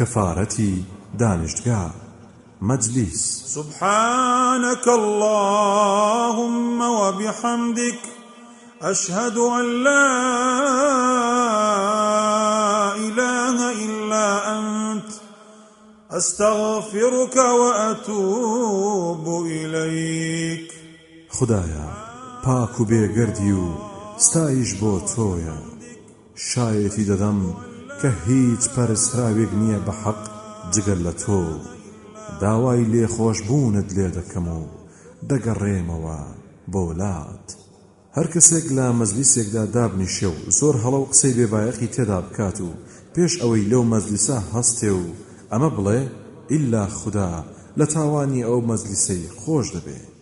كفارتي دانشتگا مجلس. سبحانك اللهم وبحمدك أشهد أن لا إله إلا أنت أستغفرك وأتوب إليك. خدايا پاک و بێگەردی و ستایش بۆ تۆیە. شایەتی دەدەم کە هیچ پەرسراوێک نییە بە حەق جگەر لە تۆ. داوای لێخۆش بوونت لێ دەکەم و دەگەڕێمەوە بۆلات هەر کەسێک لە مەزلیسێکدا دابنیشێ و زۆر هەڵە و قسەی بێبایەقی تێدا بکات و پێش ئەوەی لەو مەزلیسا هەستێ و ئەمە بڵێ ئللا خوددا لە تاوانی ئەو مەزلیسەی خۆش دەبێت